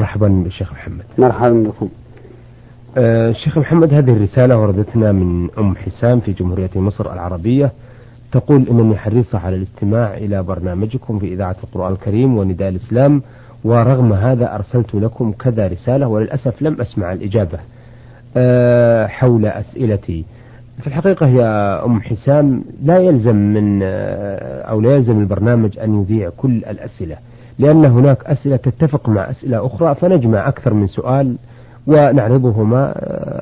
مرحبا بالشيخ محمد. مرحبا بكم. آه الشيخ محمد هذه الرسالة وردتنا من أم حسام في جمهورية مصر العربية. تقول إنني حريصة على الاستماع إلى برنامجكم في إذاعة القرآن الكريم ونداء الإسلام ورغم هذا أرسلت لكم كذا رسالة وللأسف لم أسمع الإجابة آه حول أسئلتي. في الحقيقة هي أم حسام لا يلزم من آه أو لا يلزم البرنامج أن يذيع كل الأسئلة. لأن هناك أسئلة تتفق مع أسئلة أخرى فنجمع أكثر من سؤال ونعرضهما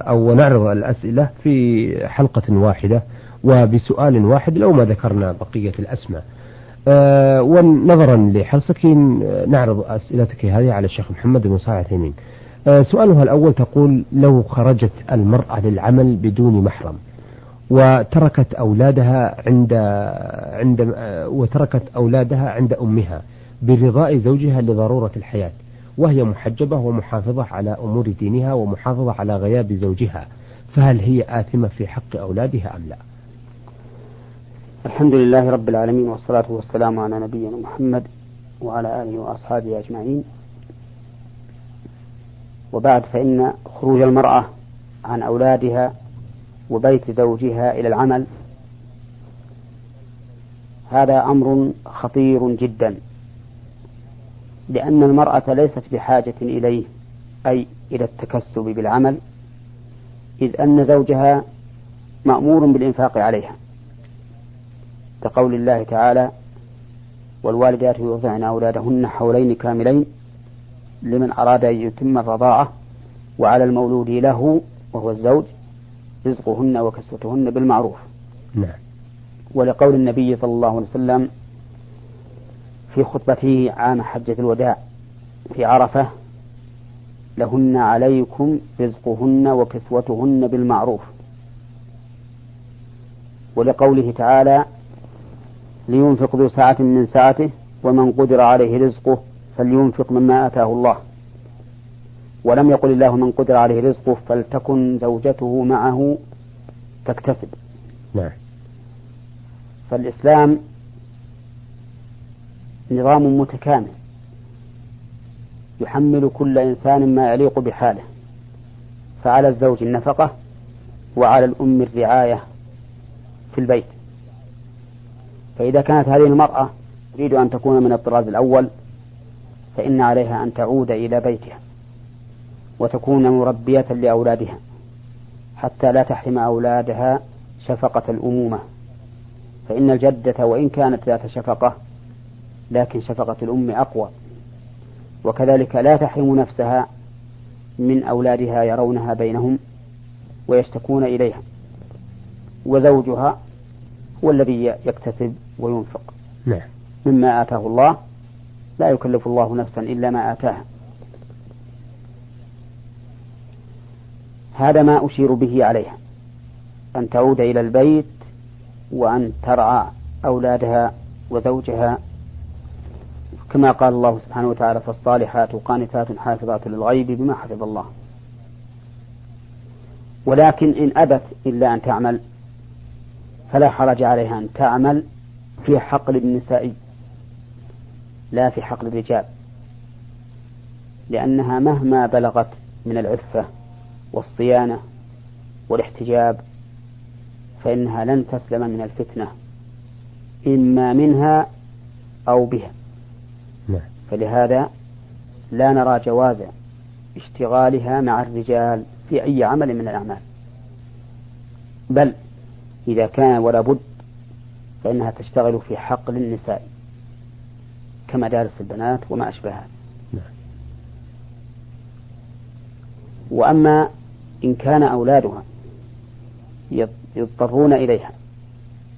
أو نعرض الأسئلة في حلقة واحدة وبسؤال واحد لو ما ذكرنا بقية الأسماء. أه ونظرا لحرصك نعرض أسئلتك هذه على الشيخ محمد بن صالح عثيمين أه سؤالها الأول تقول لو خرجت المرأة للعمل بدون محرم وتركت أولادها عند عند وتركت أولادها عند أمها برضاء زوجها لضرورة الحياة وهي محجبة ومحافظة على أمور دينها ومحافظة على غياب زوجها فهل هي آثمة في حق أولادها أم لا؟ الحمد لله رب العالمين والصلاة والسلام على نبينا محمد وعلى آله وأصحابه أجمعين. وبعد فإن خروج المرأة عن أولادها وبيت زوجها إلى العمل هذا أمر خطير جدا. لأن المرأة ليست بحاجة إليه أي إلى التكسب بالعمل إذ أن زوجها مأمور بالإنفاق عليها. كقول الله تعالى والوالدات يرضعن أولادهن حولين كاملين لمن أراد أن يتم الرضاعة وعلى المولود له وهو الزوج رزقهن وكسوتهن بالمعروف. نعم. ولقول النبي صلى الله عليه وسلم في خطبته عام حجة الوداع في عرفة لهن عليكم رزقهن وكسوتهن بالمعروف. ولقوله تعالى لينفق ذو سعة من سعته ومن قدر عليه رزقه فلينفق مما آتاه الله. ولم يقل الله من قدر عليه رزقه فلتكن زوجته معه تكتسب. نعم. فالإسلام نظام متكامل يحمل كل إنسان ما يليق بحاله فعلى الزوج النفقة وعلى الأم الرعاية في البيت. فإذا كانت هذه المرأة تريد أن تكون من الطراز الأول فإن عليها أن تعود إلى بيتها وتكون مربية لأولادها حتى لا تحرم أولادها شفقة الأمومة. فإن الجدة وإن كانت ذات شفقة لكن شفقة الأم أقوى. وكذلك لا تحرم نفسها من أولادها يرونها بينهم ويشتكون إليها. وزوجها هو الذي يكتسب وينفق. نعم. مما آتاه الله لا يكلف الله نفسا إلا ما آتاها. هذا ما أشير به عليها. أن تعود إلى البيت وأن ترعى أولادها وزوجها كما قال الله سبحانه وتعالى فالصالحات قانتات حافظات للغيب بما حفظ الله ولكن إن أبت إلا أن تعمل فلا حرج عليها أن تعمل في حقل النساء لا في حقل الرجال لأنها مهما بلغت من العفة والصيانة والاحتجاب فإنها لن تسلم من الفتنة إما منها أو بها. فلهذا لا نرى جواز اشتغالها مع الرجال في أي عمل من الأعمال. بل إذا كان ولا بد فإنها تشتغل في حقل النساء كمدارس البنات وما أشبهها. نعم. وأما إن كان أولادها يضطرون إليها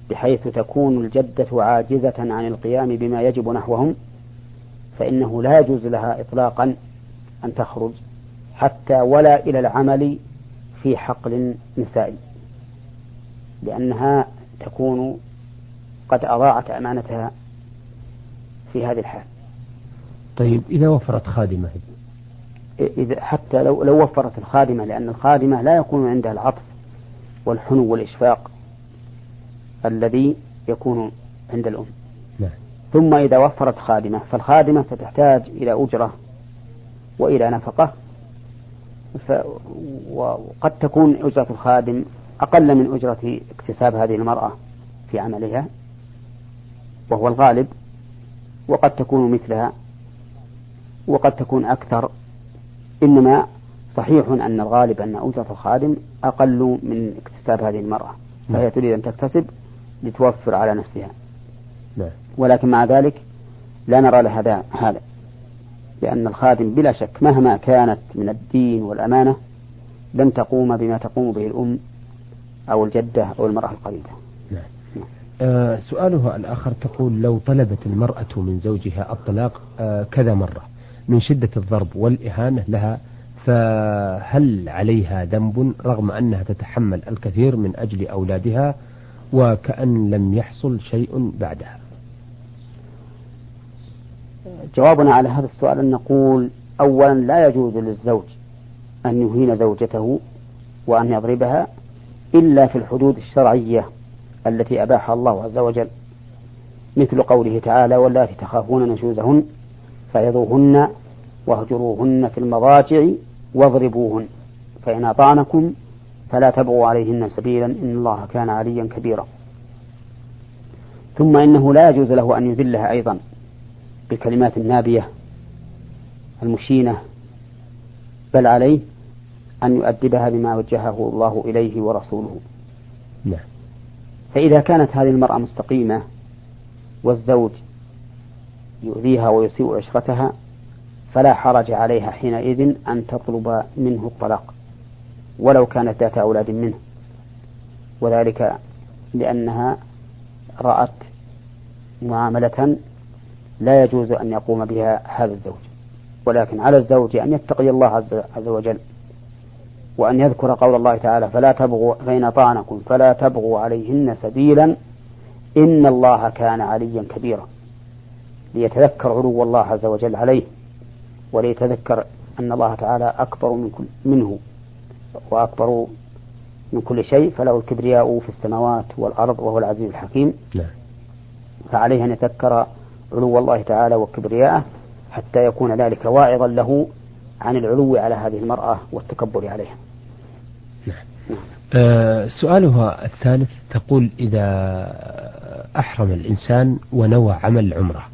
بحيث تكون الجدة عاجزة عن القيام بما يجب نحوهم فإنه لا يجوز لها إطلاقا أن تخرج حتى ولا إلى العمل في حقل نسائي لأنها تكون قد أضاعت أمانتها في هذه الحال طيب إذا وفرت خادمة إذا حتى لو لو وفرت الخادمة لأن الخادمة لا يكون عندها العطف والحنو والإشفاق الذي يكون عند الأم. ثم إذا وفرت خادمة فالخادمة ستحتاج إلى أجرة وإلى نفقة ف وقد تكون أجرة الخادم أقل من أجرة اكتساب هذه المرأة في عملها وهو الغالب وقد تكون مثلها وقد تكون أكثر إنما صحيح أن الغالب أن أجرة الخادم أقل من اكتساب هذه المرأة فهي. تريد أن تكتسب لتوفر على نفسها نعم. ولكن مع ذلك لا نرى لها هذا لأن الخادم بلا شك مهما كانت من الدين والأمانة لن تقوم بما تقوم به الأم أو الجدة أو المرأة القريبة. نعم. آه سؤالها الآخر تقول لو طلبت المرأة من زوجها الطلاق آه كذا مرة من شدة الضرب والإهانة لها فهل عليها ذنب رغم أنها تتحمل الكثير من أجل أولادها وكأن لم يحصل شيء بعدها؟ جوابنا على هذا السؤال أن نقول أولا لا يجوز للزوج أن يهين زوجته وأن يضربها إلا في الحدود الشرعية التي أباحها الله عز وجل مثل قوله تعالى واللاتي تخافون نشوزهن فعظوهن واهجروهن في المضاجع واضربوهن فإن أطعنكم فلا تبغوا عليهن سبيلا إن الله كان عليا كبيرا. ثم إنه لا يجوز له أن يذلها أيضا. بالكلمات النابية المشينة بل عليه أن يؤدبها بما وجهه الله إليه ورسوله. نعم. فإذا كانت هذه المرأة مستقيمة والزوج يؤذيها ويسيء عشرتها فلا حرج عليها حينئذ أن تطلب منه الطلاق ولو كانت ذات أولاد منه. وذلك لأنها رأت معاملة لا يجوز أن يقوم بها هذا الزوج. ولكن على الزوج أن يتقي الله عز وجل وأن يذكر قول الله تعالى فلا تبغوا فإن طعنكم فلا تبغوا عليهن سبيلا إن الله كان عليا كبيرا. ليتذكر علو الله عز وجل عليه وليتذكر أن الله تعالى أكبر من كل منه وأكبر من كل شيء. فله الكبرياء في السماوات والأرض وهو العزيز الحكيم. لا. فعليه أن يتذكر علو الله تعالى وكبرياءه حتى يكون ذلك واعظا له عن العلو على هذه المرأة والتكبر عليها. نعم. نعم. أه سؤالها الثالث تقول إذا أحرم الإنسان ونوى عمل العمرة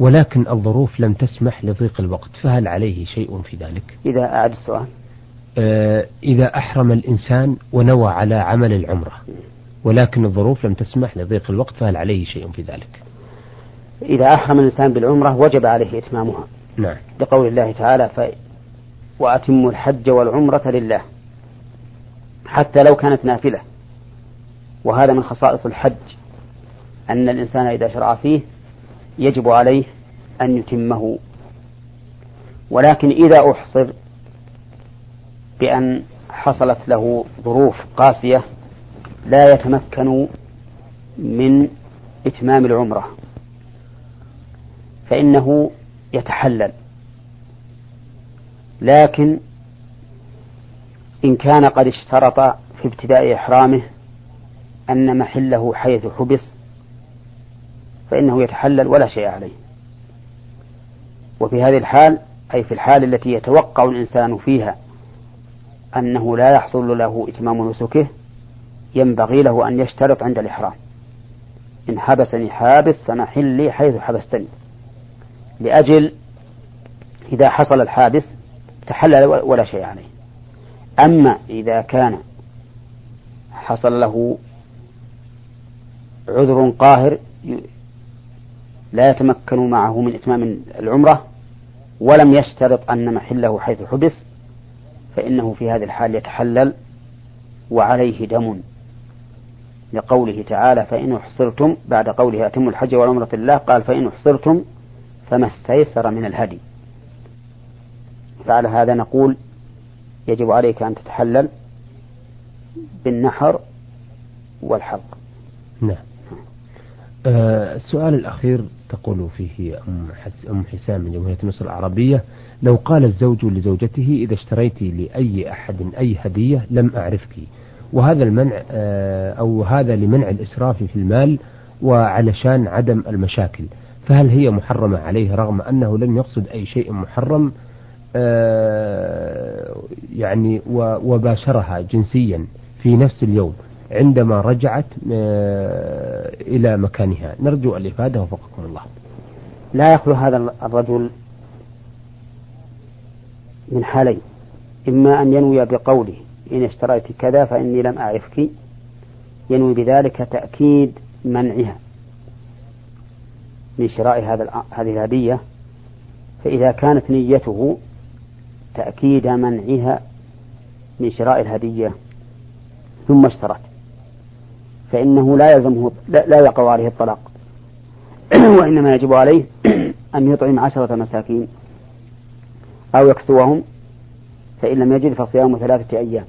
ولكن الظروف لم تسمح لضيق الوقت فهل عليه شيء في ذلك؟ إذا أعد السؤال. أه إذا أحرم الإنسان ونوى على عمل العمرة ولكن الظروف لم تسمح لضيق الوقت فهل عليه شيء في ذلك؟ إذا أحرم الإنسان بالعمرة وجب عليه إتمامها. نعم. لقول الله تعالى ف... وأتموا الحج والعمرة لله حتى لو كانت نافلة. وهذا من خصائص الحج أن الإنسان إذا شرع فيه يجب عليه أن يتمه. ولكن إذا أحصر بأن حصلت له ظروف قاسية لا يتمكن من إتمام العمرة. فإنه يتحلل. لكن إن كان قد اشترط في ابتداء إحرامه أن محله حيث حبس فإنه يتحلل ولا شيء عليه. وفي هذه الحال أي في الحال التي يتوقع الإنسان فيها أنه لا يحصل له إتمام نسكه ينبغي له أن يشترط عند الإحرام. إن حبسني حابس فمحلي حيث حبستني. لأجل إذا حصل الحادث تحلل ولا شيء عليه. أما إذا كان حصل له عذر قاهر لا يتمكن معه من إتمام العمرة ولم يشترط أن محله حيث حبس فإنه في هذه الحال يتحلل وعليه دم. لقوله تعالى فإن أحصرتم بعد قوله أتم الحج والعمرة لله قال فإن أحصرتم فما استيسر من الهدي. فعلى هذا نقول يجب عليك أن تتحلل بالنحر والحلق. نعم. آه السؤال الأخير تقول فيه أم, أم حسام من جمهورية مصر العربية لو قال الزوج لزوجته إذا اشتريت لأي أحد أي هدية لم أعرفك. وهذا المنع آه أو هذا لمنع الإسراف في المال وعلشان عدم المشاكل. فهل هي محرمة عليه رغم أنه لم يقصد أي شيء محرم؟ آه، يعني وباشرها جنسيا في نفس اليوم عندما رجعت آه، إلى مكانها. نرجو الإفادة وفقكم الله. لا يخلو هذا الرجل من حالين. إما أن ينوي بقوله إن اشتريت كذا فإني لم أعرفك. ينوي بذلك تأكيد منعها. من شراء هذا هذه الهدية فإذا كانت نيته تأكيد منعها من شراء الهدية ثم اشترت فإنه لا يلزمه لا يقع عليه الطلاق وإنما يجب عليه أن يطعم عشرة مساكين أو يكسوهم فإن لم يجد فصيام ثلاثة أيام.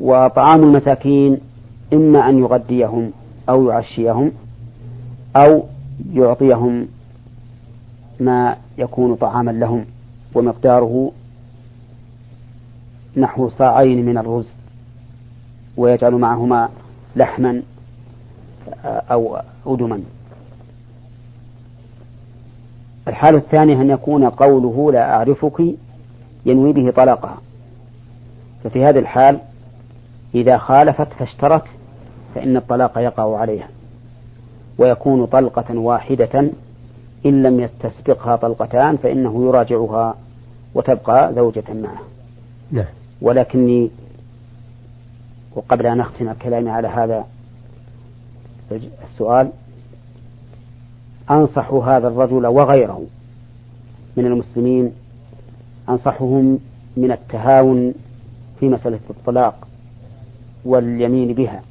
وطعام المساكين إما أن يغديهم أو يعشيهم أو يعطيهم ما يكون طعاما لهم ومقداره نحو صاعين من الرز ويجعل معهما لحما أو أدما. الحالة الثانية أن يكون قوله لا أعرفك ينوي به طلاقها. ففي هذه الحال إذا خالفت فاشترت فإن الطلاق يقع عليها. ويكون طلقة واحدة إن لم يستسبقها طلقتان فإنه يراجعها وتبقى زوجة معه. نعم. ولكني وقبل أن أختم كلامي على هذا السؤال أنصح هذا الرجل وغيره من المسلمين أنصحهم من التهاون في مسألة الطلاق واليمين بها.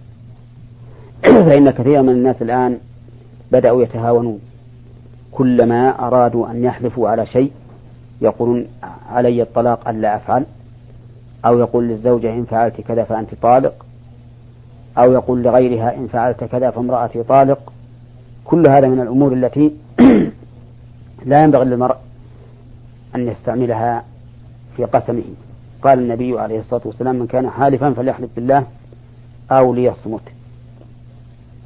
فإن كثيرا من الناس الآن بدأوا يتهاونون. كلما أرادوا أن يحلفوا على شيء يقولون علي الطلاق ألا أفعل. أو يقول للزوجة إن فعلت كذا فأنت طالق. أو يقول لغيرها إن فعلت كذا فامرأتي طالق. كل هذا من الأمور التي لا ينبغي للمرء أن يستعملها في قسمه. قال النبي عليه الصلاة والسلام من كان حالفا فليحلف بالله أو ليصمت.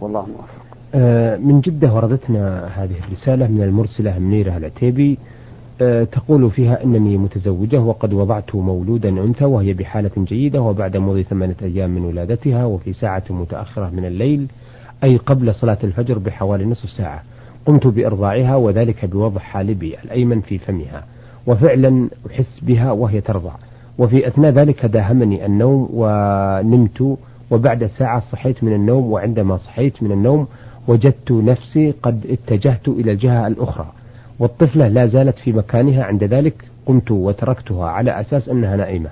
والله موفق من جدة وردتنا هذه الرسالة من المرسلة منيرة العتيبي آه، تقول فيها أنني متزوجة وقد وضعت مولودا أنثى وهي بحالة جيدة وبعد مضي ثمانية أيام من ولادتها وفي ساعة متأخرة من الليل أي قبل صلاة الفجر بحوالي نصف ساعة. قمت بإرضاعها وذلك بوضع حالبي الأيمن في فمها وفعلا أحس بها وهي ترضع. وفي أثناء ذلك داهمني النوم ونمت وبعد ساعة صحيت من النوم وعندما صحيت من النوم وجدت نفسي قد اتجهت إلى الجهة الأخرى والطفلة لا زالت في مكانها عند ذلك قمت وتركتها على أساس أنها نائمة.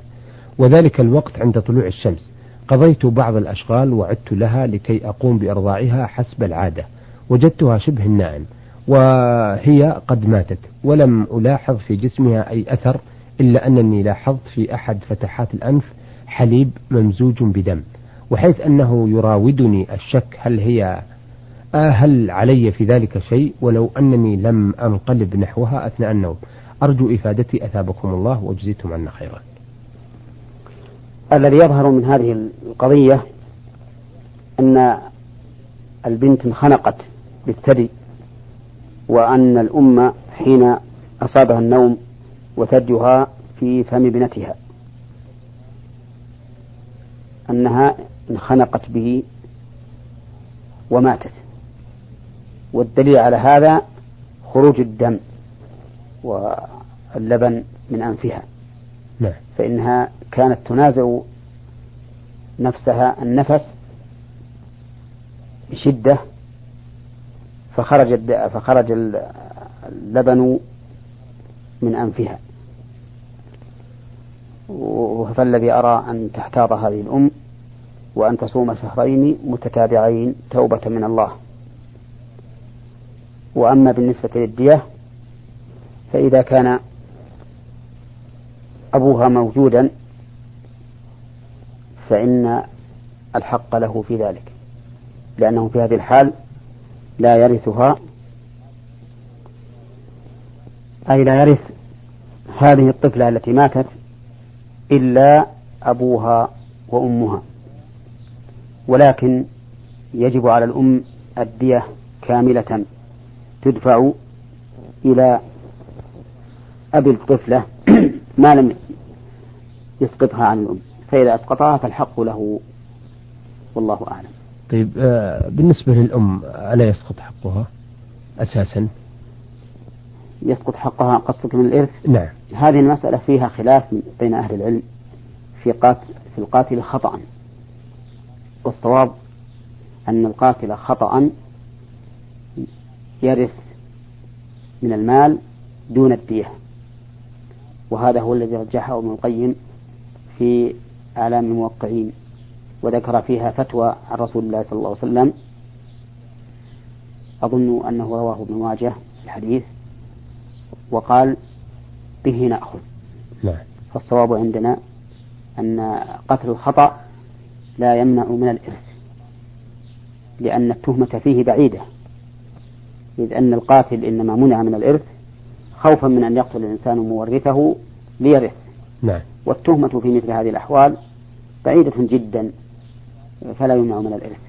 وذلك الوقت عند طلوع الشمس. قضيت بعض الأشغال وعدت لها لكي أقوم بإرضاعها حسب العادة. وجدتها شبه النائم وهي قد ماتت ولم ألاحظ في جسمها أي أثر إلا أنني لاحظت في أحد فتحات الأنف حليب ممزوج بدم وحيث أنه يراودني الشك هل هي هل علي في ذلك شيء ولو أنني لم أنقلب نحوها أثناء النوم. أرجو إفادتي أثابكم الله وجزيتم عنا خيرا. الذي يظهر من هذه القضية أن البنت انخنقت بالثدي وأن الأم حين أصابها النوم وثديها في فم ابنتها أنها انخنقت به وماتت. والدليل على هذا خروج الدم واللبن من أنفها. نعم. فإنها كانت تنازع نفسها النفس بشدة فخرج فخرج اللبن من أنفها. فالذي أرى أن تحتاط هذه الأم وأن تصوم شهرين متتابعين توبة من الله. وأما بالنسبة للدية فإذا كان أبوها موجودا فإن الحق له في ذلك لأنه في هذه الحال لا يرثها أي لا يرث هذه الطفلة التي ماتت إلا أبوها وأمها. ولكن يجب على الأم الدية كاملة تدفع إلى أبي الطفلة ما لم يسقطها عن الأم. فإذا أسقطها فالحق له. والله أعلم. طيب آه، بالنسبة للأم ألا يسقط حقها أساسا؟ يسقط حقها قصدك من الإرث؟ نعم. هذه المسألة فيها خلاف بين أهل العلم في قاتل في القاتل خطأ والصواب أن القاتل خطأ يرث من المال دون الدية. وهذا هو الذي رجحه ابن القيم في أعلام الموقعين وذكر فيها فتوى عن رسول الله صلى الله عليه وسلم. أظن أنه رواه ابن ماجه في الحديث وقال به نأخذ. نعم. فالصواب عندنا أن قتل الخطأ لا يمنع من الإرث لأن التهمة فيه بعيدة. إذ أن القاتل إنما منع من الإرث خوفا من أن يقتل الإنسان مورثه ليرث. نعم. والتهمة في مثل هذه الأحوال بعيدة جدا فلا يمنع من الإرث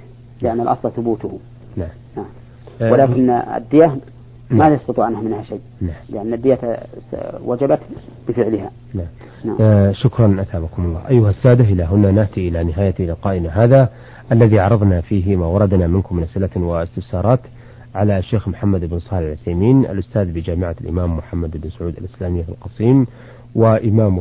لأن الأصل ثبوته. نعم. نعم. ولكن الدية ما يسقط عنها منها شيء نعم. لأن الدية وجبت بفعلها. نعم. نعم. آه شكرا أثابكم الله. أيها السادة إلى هنا نأتي إلى نهاية لقائنا هذا الذي عرضنا فيه ما وردنا منكم من أسئلة واستفسارات. على الشيخ محمد بن صالح العثيمين الأستاذ بجامعة الإمام محمد بن سعود الإسلامية في القصيم وإمام